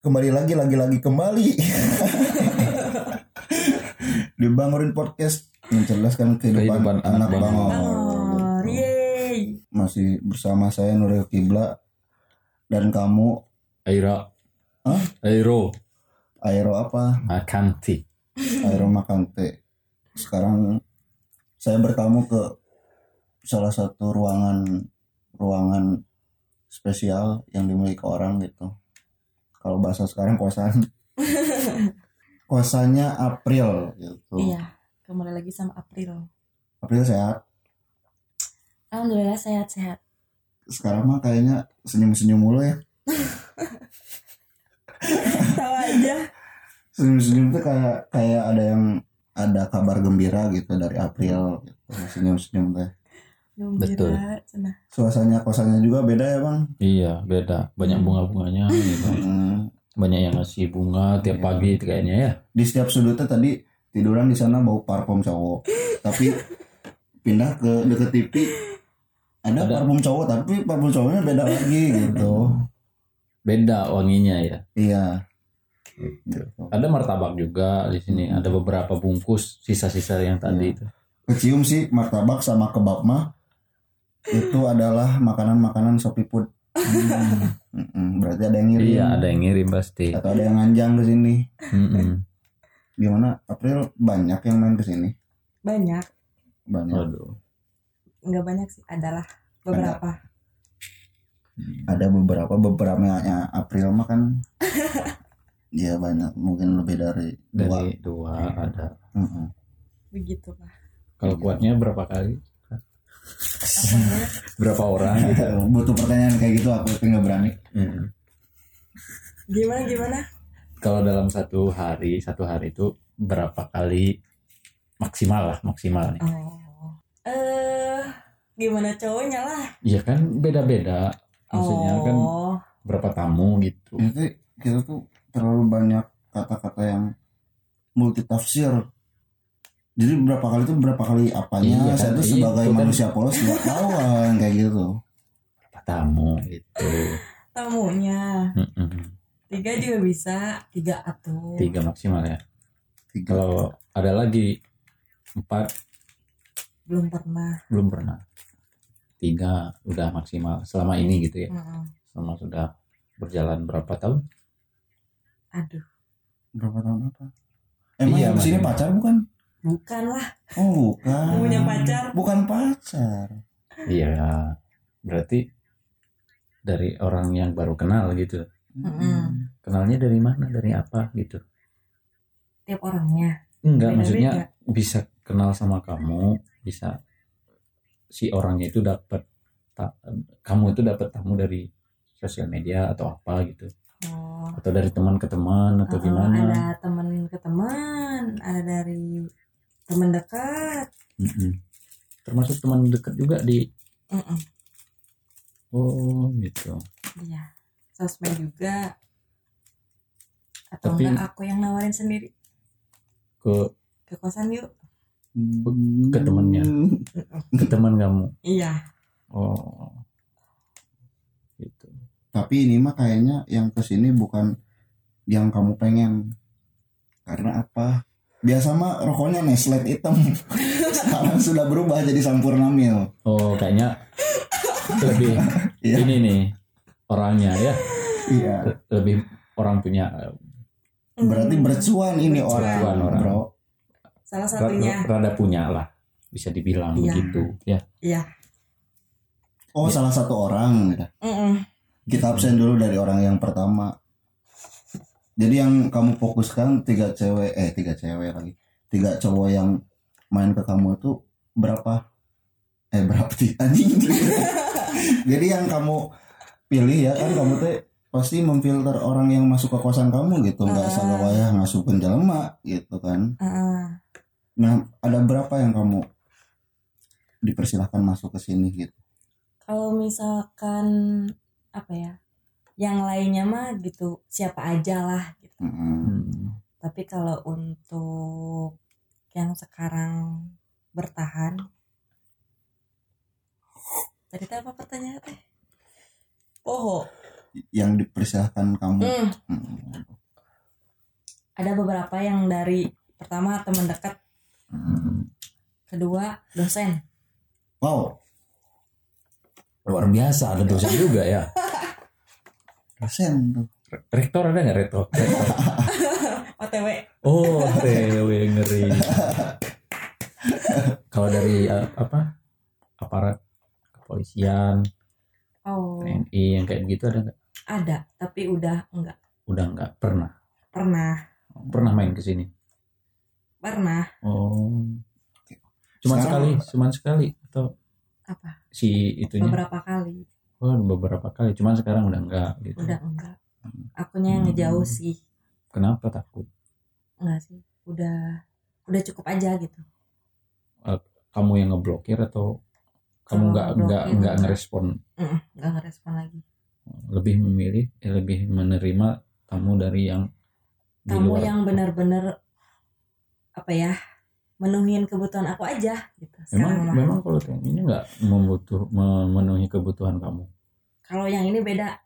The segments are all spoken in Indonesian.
kembali lagi lagi lagi kembali dibangunin podcast mencerdaskan kehidupan, Kehidupan anak, anak bangor Oh, yeay. masih bersama saya Nuril Kibla dan kamu Airo. Hah? Airo. Aero apa Akanti. Aero Makante sekarang saya bertamu ke salah satu ruangan ruangan spesial yang dimiliki orang gitu kalau bahasa sekarang kosan kosannya April gitu Iya, kembali lagi sama April. April sehat Alhamdulillah sehat-sehat. sekarang mah kayaknya senyum-senyum mulu ya Tahu aja. senyum-senyum tuh kayak kayak ada yang ada kabar gembira gitu dari April gitu. senyum-senyum teh Betul. Suasananya kosannya juga beda ya bang Iya, beda. Banyak Hmm. bunga-bunganya gitu. Banyak yang ngasih bunga tiap Iya. pagi itu kayaknya ya. di setiap sudutnya tadi tiduran di sana bau parfum cowok tapi pindah ke deket TV ada, Ada. parfum cowok tapi parfum cowoknya beda lagi gitu Beda wanginya ya. iya gitu. Ada martabak juga di sini. Hmm. Ada beberapa bungkus sisa-sisa yang tadi Iya. itu. kecium sih martabak sama kebab mah itu adalah makanan-makanan Shopee Food Mm-mm, berarti ada yang ngirim Iya, ada yang ngirim pasti. atau ada yang nganjang ke sini Mm-mm. gimana April banyak yang main ke sini Banyak, banyak Waduh. nggak banyak sih, adalah beberapa. ada beberapa beberapa April mah kan ya banyak mungkin lebih dari dua Dari dua ada. Mm-mm. Begitu lah. Kalau kuatnya berapa kali? Berapa orang gitu? butuh pertanyaan kayak gitu aku tapi nggak berani Mm. Gimana gimana? Kalau dalam satu hari, satu hari itu berapa kali maksimal lah, maksimal nih. Oh. Eh, gimana cowoknya lah? Iya kan beda-beda. Maksudnya kan oh. berapa tamu gitu. itu kita tuh terlalu banyak kata-kata yang multitafsir jadi berapa kali itu berapa kali apanya Iya saya kan, tuh itu sebagai kan. manusia polos nggak tahu kan kayak gitu Berapa tamu gitu. Tamunya tiga juga bisa, tiga atuh. Tiga maksimal ya. tiga Kalau ada lagi empat Belum pernah. belum pernah. Tiga udah maksimal selama ini gitu ya. Selama sudah berjalan berapa tahun? Aduh, berapa tahun apa emang Iya, yang ke sini makanya. pacar bukan bukan lah. oh bukan Punya pacar. bukan pacar Iya. Berarti dari orang yang baru kenal gitu. Mm-mm. Kenalnya dari mana? Dari apa gitu? Tiap orangnya. Enggak, Beda-beda. maksudnya bisa kenal sama kamu, bisa si orangnya itu dapat ta- kamu itu dapat tamu dari sosial media atau apa gitu, Oh. atau dari teman ke teman atau Oh, gimana? Ada teman ke teman, ada dari teman dekat. Mm-mm. Termasuk teman dekat juga di Mm-mm. oh gitu. Iya, sosmed juga. Atau Tapi- enggak aku yang nawarin sendiri Ke ke kosan yuk. ke temennya. ke teman kamu. Iya. Oh. Gitu. tapi ini mah kayaknya yang ke sini bukan yang kamu pengen karena apa biasa mah rokoknya Nestle hitam sekarang sudah berubah jadi Sampurna Mil Oh, kayaknya lebih Iya. ini nih orangnya ya, iya lebih orang punya eh, berarti Hmm, bercuan ini Bercuan orang orang. bro salah satunya. rada punya lah, bisa dibilang Iya. begitu ya. Iya. oh Ya. salah satu orang Mm-mm. kita absen dulu dari orang yang pertama jadi yang kamu fokuskan tiga cewek eh tiga cewek lagi. Tiga cowok yang main ke kamu itu berapa? Eh berapa sih? Anjing. Jadi yang kamu pilih ya kan kamu tuh pasti memfilter orang yang masuk ke kosan kamu gitu. Nggak Ah. salah wayah ngasukin jelema gitu kan. Heeh. nah ada berapa yang kamu dipersilahkan masuk ke sini gitu? Kalau misalkan apa ya, yang lainnya mah gitu siapa aja lah gitu. Hmm. Tapi kalau untuk yang sekarang bertahan, tadi apa pertanyaan teh? Poho. yang dipersilahkan kamu Hmm, Hmm. ada beberapa yang dari pertama teman dekat Hmm. kedua dosen wow luar biasa ada dosen juga ya dosen tuh. Rektor ada nggak rektor? Rektor. OTW oh TW ngeri. Kalau dari apa? Aparat kepolisian oh. TNI yang kayak gitu ada nggak? Ada tapi udah enggak udah nggak? Pernah? Pernah. Pernah main ke sini? Pernah. Oh. Cuman Sekarang- sekali cuman sekali atau apa? si itunya? Beberapa kali oh beberapa kali cuman sekarang udah enggak gitu. Udah enggak. Akunya yang ngejauh sih. Kenapa takut? Enggak sih udah udah cukup aja gitu. Kamu yang ngeblokir atau kamu nggak nggak ngeblokir, nggak enggak. ngerespon nggak ngerespon lagi. Lebih memilih eh, lebih menerima tamu dari yang di kamu luar. yang benar-benar apa ya menuhin kebutuhan aku aja gitu. Memang sekarang memang kalau TNI ini nggak membutuh memenuhi kebutuhan kamu? Kalau yang ini beda.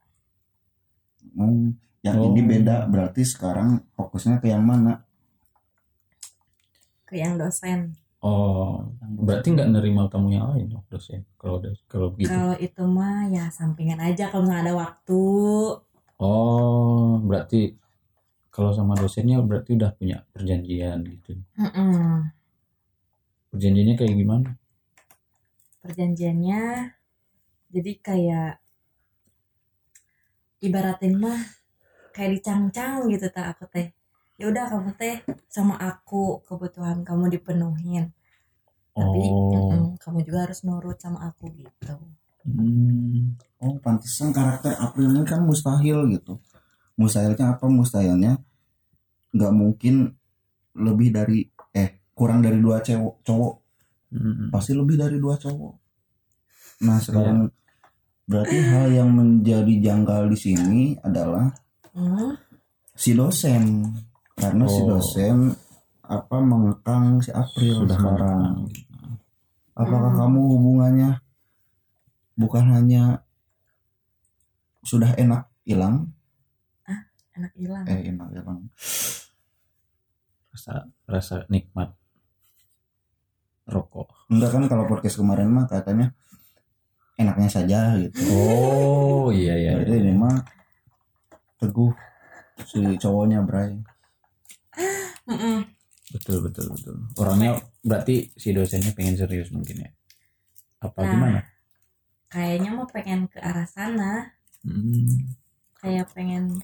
Hmm, yang Oh. ini beda berarti sekarang fokusnya ke yang mana? Ke yang dosen. Oh berarti nggak nerima tamu yang lain dong dosen? Kalau kalau gitu. Kalau itu mah ya sampingan aja kalau misalnya ada waktu. Oh berarti kalau sama dosennya berarti udah punya perjanjian gitu. Mm-mm. Perjanjiannya kayak gimana? Perjanjiannya jadi kayak ibaratin mah kayak dicang-cang gitu tak aku teh ya udah kamu teh sama aku kebutuhan kamu dipenuhin. Tapi oh. mm-mm, kamu juga harus nurut sama aku gitu. Hmm. oh pantesan karakter April ini kan mustahil gitu. Mustahilnya apa? Mustahilnya nggak mungkin lebih dari eh kurang dari dua cewek cowok. Hmm. pasti lebih dari dua cowok. Nah sekarang berarti hal yang menjadi janggal di sini adalah Hmm, si dosen. Karena si Oh. dosen apa mengekang si April sudah sekarang. mengekang. apakah Hmm. kamu hubungannya bukan hanya sudah enak hilang? Enak hilang? Eh enak hilang. Rasa rasa nikmat rokok. Enggak kan kalau podcast kemarin mah katanya enaknya saja gitu. Oh iya iya, jadi iya. ini mah teguh si cowoknya Bray. Betul betul betul. Orangnya berarti si dosennya pengen serius mungkin ya? Apa Nah. gimana? kayaknya mau pengen ke arah sana. Hmm. kayak pengen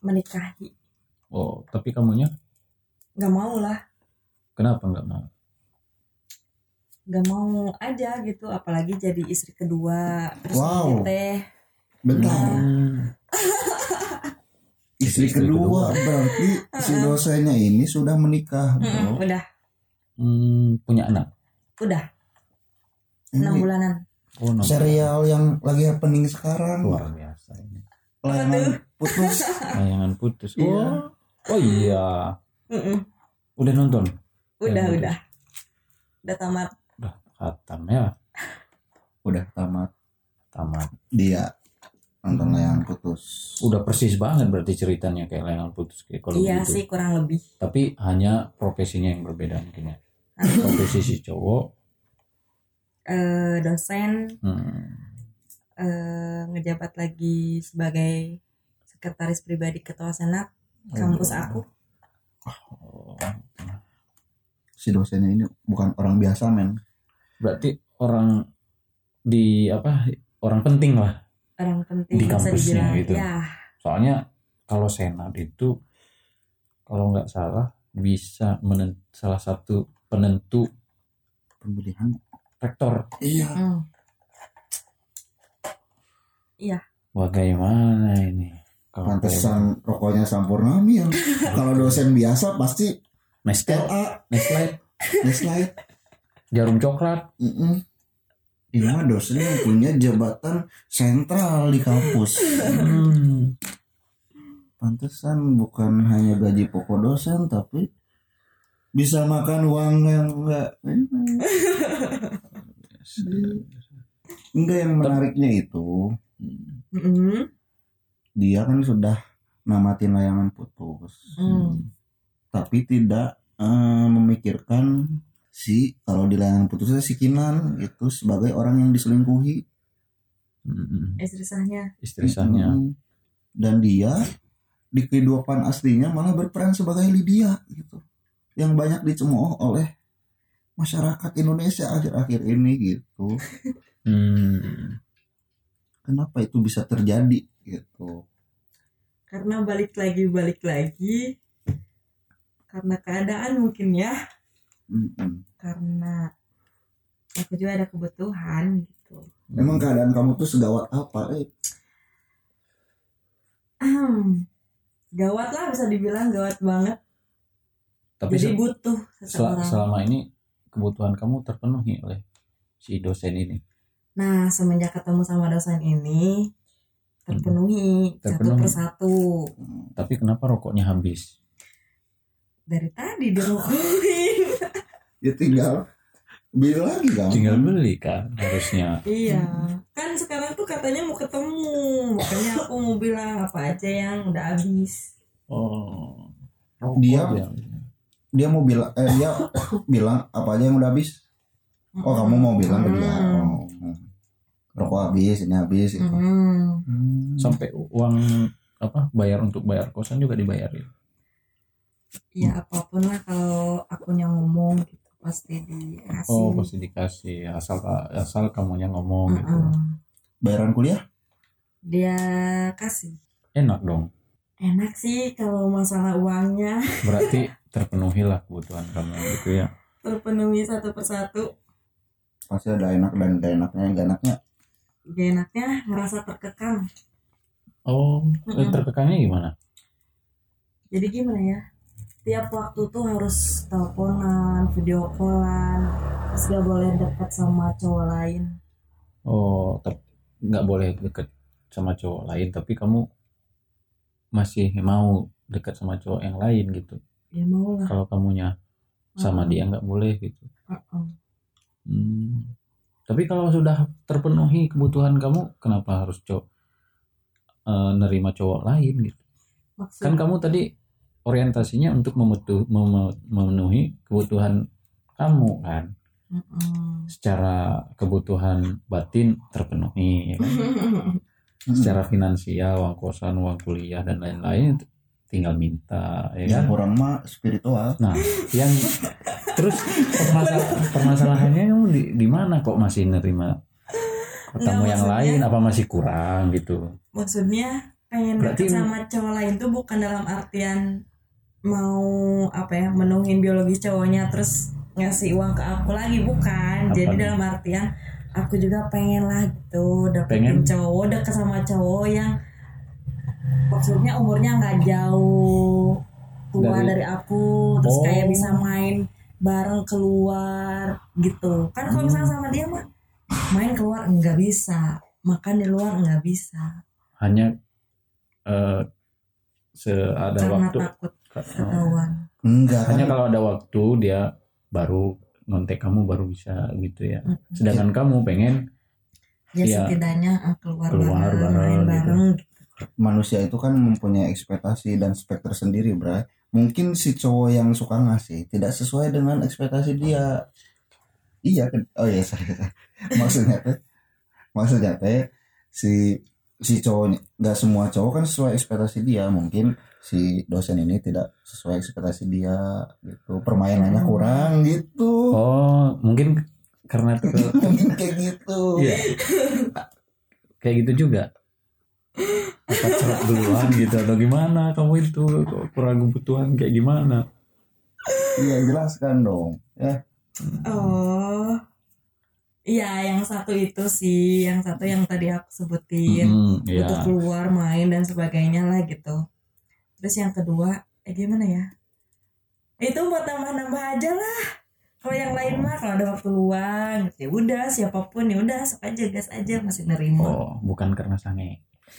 menikahi. Oh tapi kamunya? Nggak mau lah. Kenapa nggak mau nggak mau aja gitu apalagi jadi istri kedua terus Wow. teh. Bentar Hmm. istri, Istri kedua, kedua. berarti si dosennya ini sudah menikah bro. udah. Hmm, punya anak? Udah. Enam bulanan. Oh serial yang lagi happening sekarang. Luar biasa ini. Layanan putus. Layangan putus. Iya. oh. Oh iya. Mm-mm. udah nonton? Udah. udah. Udah tamat udah khatam ya udah tamat. Tamat. Dia nonton Hmm. layanan putus. Udah persis banget berarti ceritanya kayak layangan putus kayak kalau iya gitu. sih kurang lebih. Tapi hanya profesinya yang berbeda mungkin ya. Profesi si cowok. Eh, dosen. Hmm, eh, ngejabat lagi sebagai sekretaris pribadi ketua senat kampus aku. Oh, si dosennya ini bukan orang biasa men berarti orang di apa orang penting lah. Orang penting Di kampusnya dibilang. gitu. ya. Soalnya kalau senat itu kalau nggak salah bisa menen- salah satu penentu pemilihan. rektor. Iya. Hmm. bagaimana ini? Kalau pantesan rokoknya sampurna mil. Kalau dosen biasa pasti Nestle LA Nestle Nestle jarum coklat Mm-mm. Ini mah dosen yang punya jabatan sentral di kampus. hmm. Pantesan bukan hanya gaji pokok dosen tapi bisa makan uang yang enggak enggak yang menariknya itu Hmm. Dia kan sudah namatin layangan putus Hmm. tapi tidak eh, memikirkan si kalau di layangan putusnya si Kinan itu sebagai orang yang diselingkuhi Hmm. Istri sahnya. Istri sahnya. Mm. dan dia di kehidupan aslinya malah berperan sebagai Lydia gitu yang banyak dicemooh oleh masyarakat Indonesia akhir-akhir ini gitu Hmm. kenapa itu bisa terjadi gitu Karena balik lagi balik lagi. Karena keadaan mungkin ya. Mm-mm. Karena aku juga ada kebutuhan gitu. emang keadaan kamu tuh segawat apa eh Ahem. Gawat lah bisa dibilang gawat banget. Tapi Jadi se- butuh sel- seseorang. selama ini kebutuhan kamu terpenuhi oleh si dosen ini. Nah, semenjak ketemu sama dosen ini terpenuhi, satu Terpenuhi. persatu. Tapi kenapa rokoknya habis? Dari tadi dirokokin. Ya tinggal beli lagi kan Tinggal beli kan harusnya. iya. Kan sekarang tuh katanya mau ketemu. Makanya aku mau bilang apa aja yang udah habis. Oh. Dia- Rokok dia mau bilang eh dia bilang apa aja yang udah habis oh kamu mau bilang ke dia oh, hmm. rokok habis ini habis itu Mm. Hmm. sampai uang apa bayar untuk bayar kosan juga dibayarin. Ya apa pun lah kalau akunya ngomong gitu pasti dikasih. Oh pasti dikasih asal asal kamunya ngomong gitu. Mm-mm. bayaran kuliah Dia kasih. Enak dong. Enak sih kalau masalah uangnya Berarti terpenuhi lah kebutuhan kamu gitu ya. terpenuhi satu persatu. pasti ada enak dan gak enaknya gak enaknya Gak enaknya ngerasa terkekang. Oh, Mm-mm. terkekangnya gimana? Jadi gimana ya? Tiap waktu tuh harus teleponan, video callan, terus gak boleh dekat sama cowok lain. Oh, nggak boleh deket sama cowok lain, tapi kamu masih mau dekat sama cowok yang lain gitu. Ya mau lah. Kalau kamunya sama Mm-mm. dia nggak boleh gitu. Mm-mm. Hmm. Tapi kalau sudah terpenuhi kebutuhan kamu, kenapa harus cowok eh, nerima cowok lain gitu? Maksud, Kan kamu tadi orientasinya untuk memenuhi kebutuhan kamu kan. Mm-mm. Secara kebutuhan batin terpenuhi, ya kan? Secara finansial, uang kosan, uang kuliah dan lain-lain tinggal minta, ya kan? orang mah spiritual Nah, yang terus permasal- permasalahannya kamu di, di mana kok masih nerima tamu yang lain? Apa masih kurang gitu? Maksudnya pengen Berarti- deket sama cowok lain tuh bukan dalam artian mau apa ya menuhin biologis cowoknya terus ngasih uang ke aku lagi bukan. Apa Jadi dalam artian aku juga pengen lah gitu dapetin Pengen? cowok deket sama cowok yang maksudnya umurnya nggak jauh tua Dari- dari, aku terus Oh. kayak bisa main bareng keluar gitu kan kalau misalnya sama dia mah main keluar nggak bisa makan di luar nggak bisa Hanya eh seada karena waktu takut ketahuan. Enggak hanya kan kalau ada waktu dia baru ngontek kamu baru bisa gitu ya. Sedangkan kamu pengen ya Iya. setidaknya ah, keluar, Keluar bareng, bareng main gitu. bareng manusia itu kan mempunyai ekspektasi dan spek tersendiri bray. Mungkin si cowok yang suka ngasih tidak sesuai dengan ekspektasi dia. Iya kan oh iya saya maksudnya teh maksudnya teh si si cowoknya nggak semua cowok kan sesuai ekspektasi dia mungkin si dosen ini tidak sesuai ekspektasi dia gitu permainannya Hmm. kurang gitu oh mungkin karena ter- mungkin kayak gitu Iya. Kayak gitu juga. Apa cerak duluan gitu atau gimana kamu itu kok kurang kebutuhan kayak gimana? iya jelaskan dong ya oh iya yang satu itu sih yang satu yang tadi aku sebutin. Hmm, iya. butuh keluar main dan sebagainya lah gitu. Terus yang kedua eh gimana ya? Itu buat nambah-nambah aja lah. Kalau yang lain mah kalau ada waktu luang ya udah siapa pun ya udah sok aja gas aja masih nerima. Oh, bukan karena sange.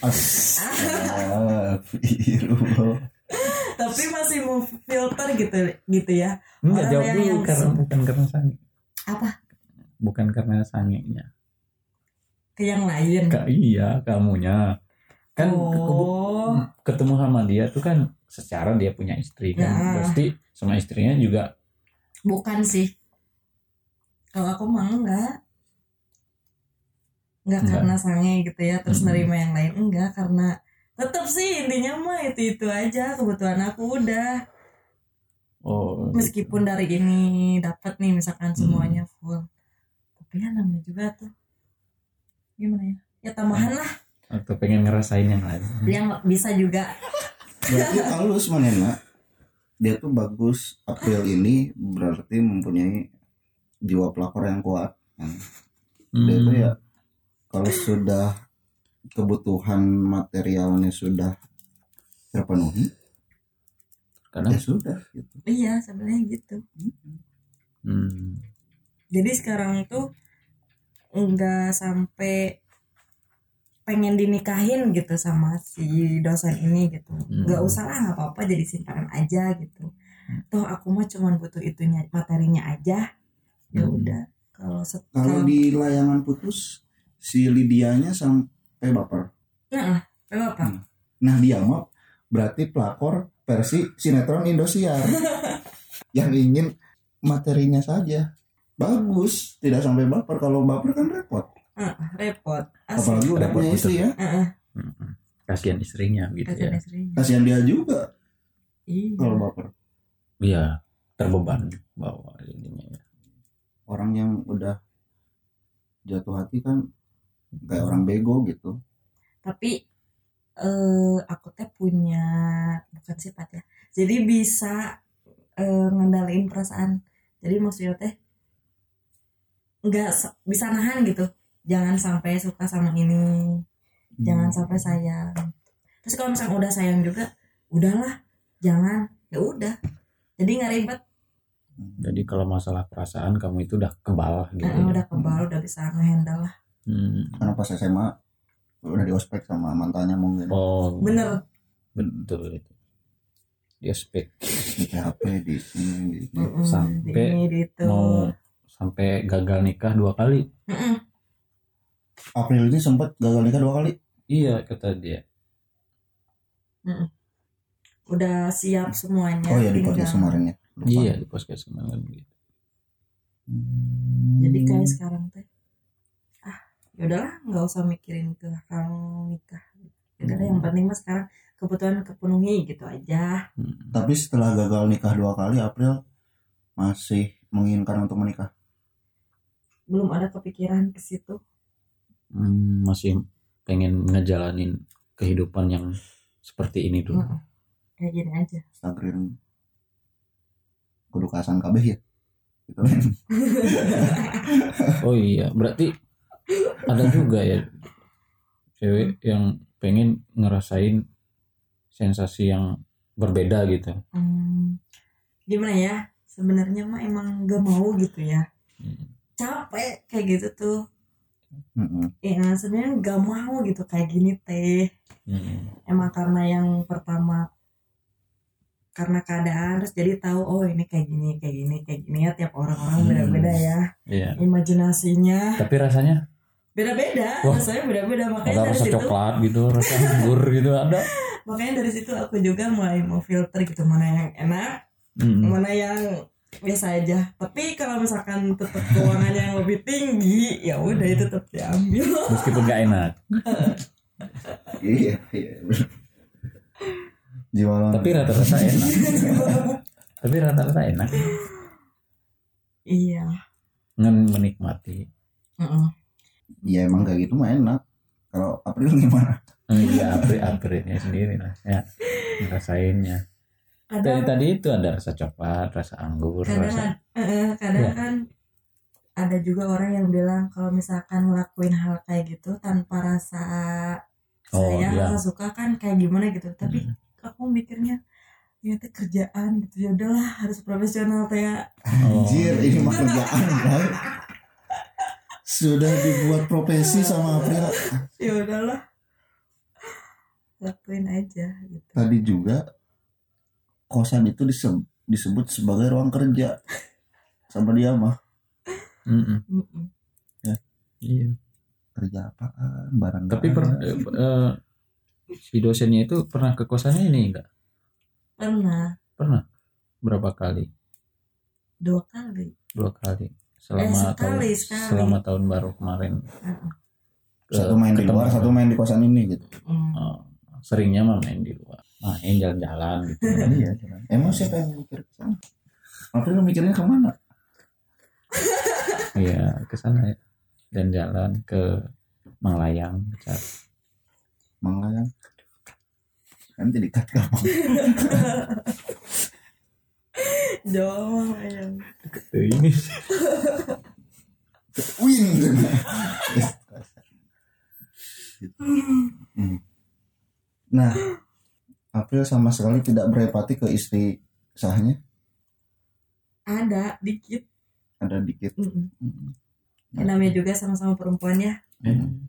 Tapi masih mau filter gitu gitu ya. Enggak jawab dulu karena bukan karena sange. apa Bukan karena sangenya. ke yang lain. Ka- iya kamunya kan oh. ketemu sama dia tuh kan secara dia punya istri kan. Nah. pasti sama istrinya juga bukan sih. Kalau aku mah enggak. Enggak Enggak. karena sange gitu ya terus Mm-mm. nerima yang lain. Enggak karena tetap sih intinya mah itu itu aja. Kebutuhan aku udah. Oh meskipun dari ini dapat nih misalkan Hmm. semuanya full. tapi ya namanya juga tuh. Gimana ya? Ya tambahan lah. Atau pengen ngerasain yang lain. Yang bisa juga. Berarti halus manena dia tuh bagus. April ini berarti mempunyai jiwa pelakor yang kuat. Dia Hmm. tuh ya kalau sudah kebutuhan materialnya sudah terpenuhi kadang ya sudah gitu. iya sebenarnya gitu. Hmm. jadi sekarang tuh nggak sampai pengen dinikahin gitu sama si dosen ini gitu. Nggak Hmm. usah lah nggak apa-apa jadi simpanan aja gitu. Toh aku mah cuman butuh itunya materinya aja. Ya Hmm. udah kalau set- kalau di layangan putus si Lidianya sampai baper. Nah, apa Hmm. nah dia mah berarti pelakor versi sinetron Indosiar. Yang ingin materinya saja bagus tidak sampai baper. Kalau baper kan repot. Repot. Asli apalagi udah Repot, punya istri ya. Heeh, Hmm. kasihan istrinya gitu kasihan ya. istrinya. kasihan dia juga Iya. kalau baper. Iya terbeban bawa ininya ya. Orang yang udah jatuh hati kan kayak orang bego gitu. Tapi eh aku teh punya bukan sifat ya. Jadi bisa eh, ngendaliin perasaan. Jadi maksudnya teh nggak bisa nahan gitu. Jangan sampai suka sama ini. Jangan Hmm. sampai sayang. Terus kalau misalnya udah sayang juga udahlah. Jangan. Ya udah. Jadi nggak ribet. Jadi kalau masalah perasaan kamu itu udah kebal gitu Eh, ya. udah kebal udah bisa ngehandle lah. Hmm. karena pas SMA udah di ospek sama mantannya mungkin. Oh. Bener. Betul itu. Dia spek di PHP di sini di. Mm-mm, Sampai di ini di itu. mau sampai gagal nikah dua kali. Mm-mm. April ini sempat gagal nikah dua kali. Iya kata dia. Udah siap semuanya oh ya di tinggal- podcast kemarin ya. Lupa. iya di podcast kemarin gitu. Hmm. jadi kayak sekarang teh ah yaudahlah nggak usah mikirin ke hal nikah. Yaudah deh, yang penting mas sekarang kebutuhan kepenuhi gitu aja. Hmm. tapi setelah gagal nikah dua kali April masih menginginkan untuk menikah belum ada kepikiran ke situ. Hmm, masih pengen ngejalanin kehidupan yang seperti ini dulu Mm-mm. kayak gini aja. Instagram. Kudu kasan kabeh ya? Gitu. Oh iya berarti ada juga ya cewek yang pengen ngerasain sensasi yang berbeda gitu. Hmm, gimana ya? Sebenarnya mah emang gak mau gitu ya. Hmm. Capek kayak gitu tuh Mm-mm. ya sebenarnya gak mau gitu kayak gini teh Hmm. emang karena yang pertama karena keadaan terus jadi tahu oh ini kayak gini kayak gini kayak gini ya tiap orang-orang Hmm. beda-beda ya iya imajinasinya tapi rasanya beda-beda Wah. rasanya beda-beda makanya ada dari rasa situ coklat gitu rasa anggur gitu ada makanya dari situ aku juga mulai mau filter gitu mana yang enak Hmm. mana yang biasa aja. Tapi kalau misalkan tetap keuangannya yang lebih tinggi ya udah itu tetap diambil. Meskipun gak enak. Iya iya jiwa tapi rata-rata enak. Tapi rata-rata enak. Iya. Ngen menikmati. Heeh. ya emang kayak gitu mah enak. Kalau April gimana? Iya, apri aprilnya sendiri lah. Ya ngerasainnya dari kadang tadi itu ada rasa coklat rasa anggur kadang rasa eh, kadang Iya. kan ada juga orang yang bilang kalau misalkan ngelakuin hal kayak gitu tanpa rasa Oh, sayang iya. rasa suka kan kayak gimana gitu tapi Hmm. aku mikirnya ya teh kerjaan gitu ya udahlah harus profesional ya Oh, Anjir ini mah kerjaan bray. sudah dibuat profesi sama April ya udahlah lakuin aja gitu tadi juga kosan itu disebut, disebut sebagai ruang kerja sama dia mah mm-mm. Mm-mm. iya kerja apaan barang Tapi per, eh, eh, si dosennya itu pernah ke kosannya ini enggak? pernah Pernah. Berapa kali? dua kali Dua kali. Selama sekali, tahun sekali. selama tahun baru kemarin. Heeh. Ke- satu main di luar satu main di kosan ini gitu Hmm. Oh, seringnya mah main di luar. Main jalan-jalan gitu. iya jalan. emang siapa yang mikir ke sana lu mikirnya ke mana Iya, ke sana ya. Dan jalan ke Manglayang, Cat. Manglayang kan jadi kamu jauh Tuh, ini win Hmm. nah April sama sekali tidak berempati ke istri sahnya? Ada dikit. Ada dikit. Mm-mm. Hmm. Ya, namanya juga sama-sama perempuan ya. Hmm.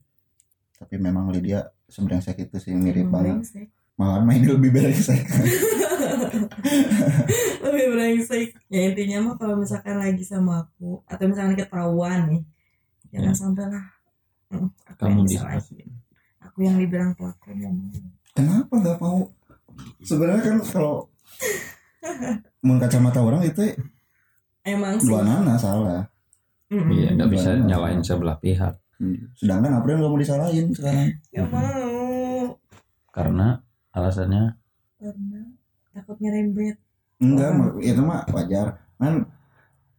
tapi memang Lydia sebrengsek itu sih mirip Emang banget. brengsek. malah mainnya lebih brengsek. Lebih brengsek. Ya intinya mah kalau misalkan lagi sama aku atau misalkan ketahuan nih jangan Ya. sampai lah. Mm, aku Kamu yang disalahin aku yang dibilang pelaku kenapa nggak mau sebenarnya kan kalau mengkacamata orang itu emang dua nana salah. Mm-mm. Iya, nggak bisa Gimana? nyalain sebelah pihak. Sedangkan April nggak mau disalahin sekarang. Gak mau. Karena alasannya? Karena takut nyerempet enggak Oh. itu mah wajar. Kan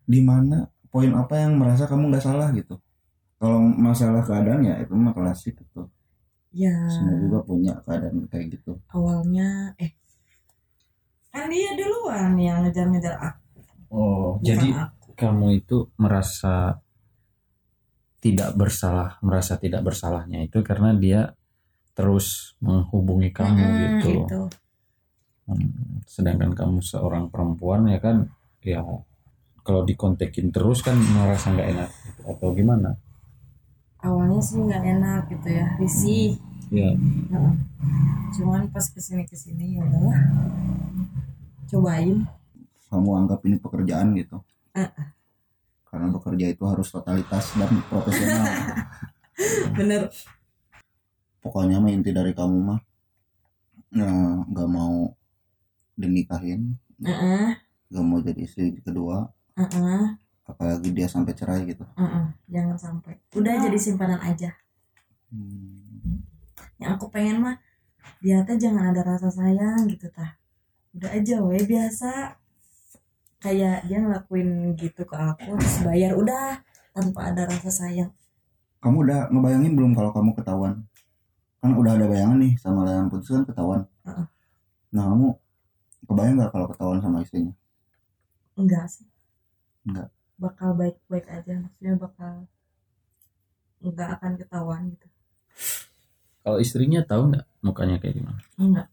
di mana poin apa yang merasa kamu nggak salah gitu? Kalau masalah keadaan ya itu mah klasik gitu ya semua juga punya keadaan kayak gitu awalnya eh kan dia duluan yang ngejar-ngejar aku oh bukan jadi aku. kamu itu merasa tidak bersalah merasa tidak bersalahnya itu karena dia terus menghubungi kamu Mm-mm, gitu loh. itu. Hmm, sedangkan kamu seorang perempuan ya kan ya kalau dikontekin terus kan merasa nggak enak gitu. atau gimana awalnya sih nggak enak gitu ya risih ya. Heeh. cuman pas ke sini ke sini ya udahlah. Cobain. Kamu anggap ini pekerjaan gitu. Eh. karena bekerja itu harus totalitas dan profesional. Bener. Pokoknya mah inti dari kamu mah eh, nggak mau dinikahin. Heeh, nggak mau jadi istri kedua. Heeh, apalagi dia sampai cerai gitu. Heeh. jangan sampai. Udah jadi simpanan aja. Hmm. Yang aku pengen mah dia teh jangan ada rasa sayang gitu tah. Udah aja we biasa. Kayak dia ngelakuin gitu ke aku terus bayar udah tanpa ada rasa sayang. Kamu udah ngebayangin belum kalau kamu ketahuan? Kan udah ada bayangan nih sama layangan putus kan ketahuan. Heeh. nah kamu kebayang nggak kalau ketahuan sama istrinya? Enggak sih. Enggak. bakal baik-baik aja maksudnya bakal enggak akan ketahuan gitu kalau istrinya tahu nggak mukanya kayak gimana? Enggak.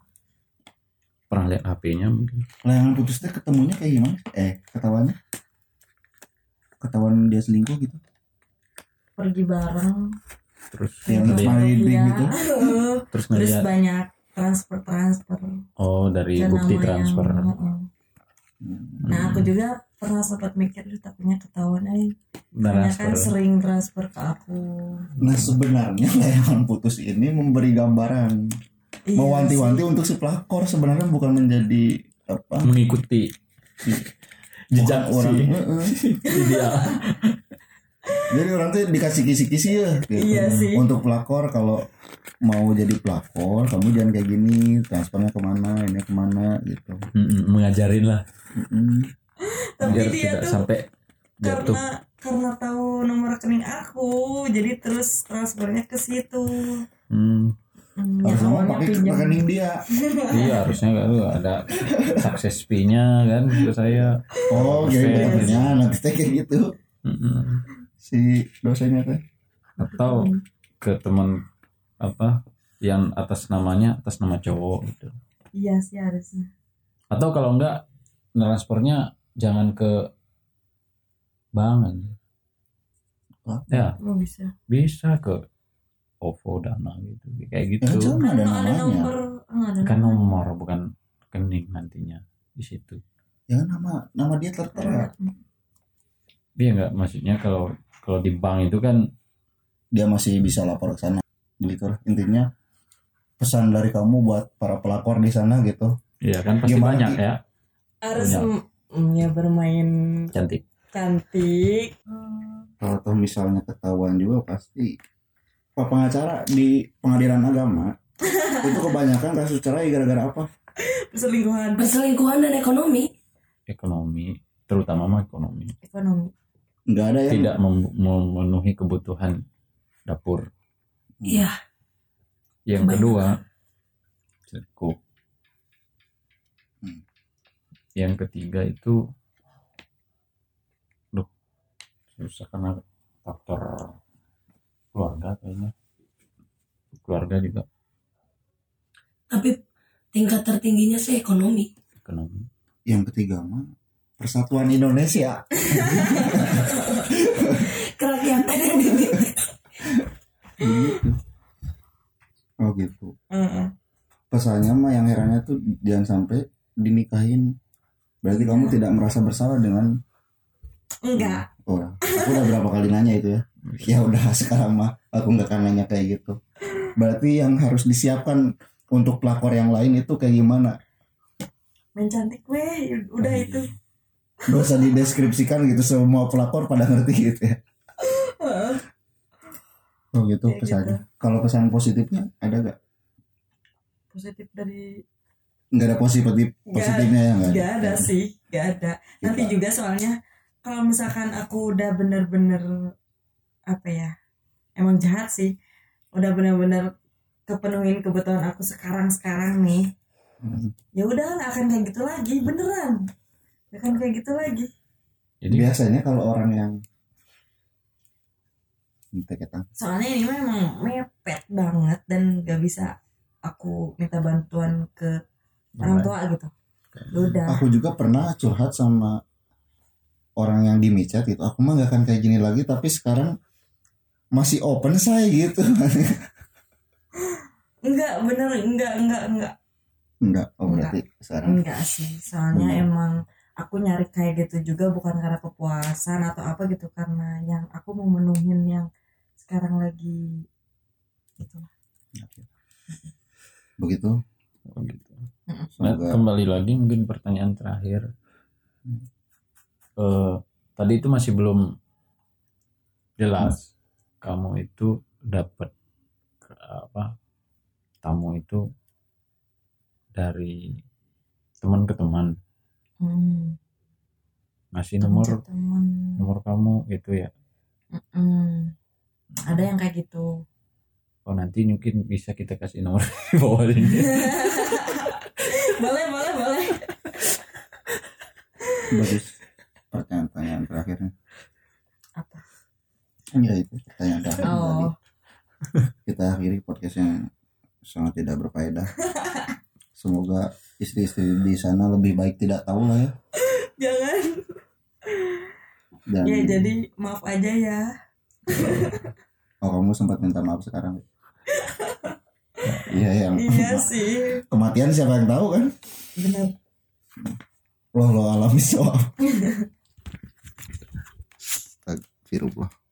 Pernah lihat HP-nya mungkin. Layangan putusnya ketemunya kayak gimana? Eh ketahuannya? Ketahuan dia selingkuh gitu? Pergi bareng. Terus Yang smiley Iya. gitu? terus terus banyak transfer transfer oh dari dan bukti transfer. Hmm. nah aku juga pernah sempat mikir "Duh, takutnya ketahuan eh. Nah, kan sering transfer ke aku. Nah sebenarnya layangan putus ini memberi gambaran Iya mewanti-wanti untuk si pelakor sebenarnya bukan menjadi apa? Mengikuti jejak orang ideal jadi orang tuh dikasih kisi-kisi ya gitu. Iya sih. untuk pelakor kalau mau jadi pelakor kamu jangan kayak gini transfernya ke mana ini ke mana gitu. Mm-mm, mengajarin lah. Mm-mm. Tapi biar dia tidak tuh sampai jatuh. karena karena tahu nomor rekening aku jadi terus transfernya ke situ. Hmm, Hmm, yang harusnya mau awalnya pakai pinjam rekening dia. Iya harusnya kan ada success fee-nya kan ke saya. Oh jadi nanti kayak gitu. Mm-mm. Si dosennya teh? Atau ke teman apa yang atas namanya atas nama cowok gitu. Iya sih harusnya. Atau kalau enggak transfernya jangan ke bank aja. Hah? ya. Mau bisa. Bisa ke OVO dana gitu. Kayak ya gitu. cuma ada Kan ada namanya. nomor ada kan nomor. bukan rekening nantinya di situ. Ya nama nama dia tertera. Ada. Iya nggak maksudnya kalau kalau di bank itu kan dia masih bisa lapor ke sana. Begitulah intinya pesan dari kamu buat para pelakor di sana gitu. Iya kan pasti Gimana, banyak ya. Harus ya bermain cantik. cantik. Kalau toh misalnya ketahuan juga pasti pak pengacara di pengadilan agama itu kebanyakan kasus cerai gara-gara apa? Perselingkuhan. Perselingkuhan dan ekonomi. Ekonomi, terutama mah ekonomi. ekonomi nggak ada yang Tidak mem- memenuhi kebutuhan dapur. iya Yang Kebanyakan. kedua, cukup. Hmm. Yang ketiga itu, duh, susah karena faktor keluarga kayaknya. Keluarga juga tapi tingkat tertingginya sih ekonomi ekonomi. yang ketiga mah persatuan Indonesia. Kerakyatan yang diminta gitu. Oh gitu. Heeh. pesannya mah yang herannya tuh jangan sampai dinikahin. Berarti kamu tidak merasa bersalah dengan enggak. Oh aku udah berapa kali nanya itu ya? Ya udah sekarang mah aku nggak akan nanya kayak gitu. Berarti yang harus disiapkan untuk pelakor yang lain itu kayak gimana? Main cantik weh udah itu Gak usah dideskripsikan gitu semua pelakor pada ngerti gitu ya. Oh gitu Kayak pesannya kalau pesan positifnya ada gak positif dari nggak ada positif positifnya ya nggak nggak ada sih nggak ada. Nanti Kita- juga soalnya kalau misalkan aku udah bener-bener apa ya emang jahat sih. Udah bener-bener kepenuhin kebutuhan aku sekarang sekarang nih Hmm. ya udah nggak akan kayak gitu lagi beneran nggak akan kayak gitu lagi. Jadi biasanya kalau orang yang soalnya ini mah emang mepet banget dan nggak bisa aku minta bantuan ke orang tua gitu. Ya udah. Aku juga pernah curhat sama orang yang di micet gitu. Aku mah gak akan kayak gini lagi tapi sekarang masih open saya gitu. Enggak bener. Enggak enggak enggak. Enggak. Oh berarti sekarang enggak sih. Soalnya Bener. emang aku nyari kayak gitu juga bukan karena kepuasan atau apa gitu karena yang aku mau menuhin yang sekarang lagi gitu. Begitu? Oh gitu. Nah, kembali lagi mungkin pertanyaan terakhir. Eh, tadi itu masih belum jelas kamu itu dapat apa tamu itu dari teman ke teman hmm, ngasih nomor temen nomor kamu gitu ya. Mm-mm. ada yang kayak gitu. Oh nanti mungkin bisa kita kasih nomor di bawah ini. boleh boleh boleh. Bagus. Pertanyaan-pertanyaan terakhirnya apa? Ya itu pertanyaan terakhir tadi. Oh kita akhiri podcast yang sangat tidak berfaedah. Semoga istri-istri di sana lebih baik tidak tahu lah ya. Jangan. Dan ya jadi maaf aja ya. Oh kamu sempat minta maaf sekarang? Iya yang iya sih. Kematian siapa yang tahu kan? Benar. Loh lo alami soal Astagfirullah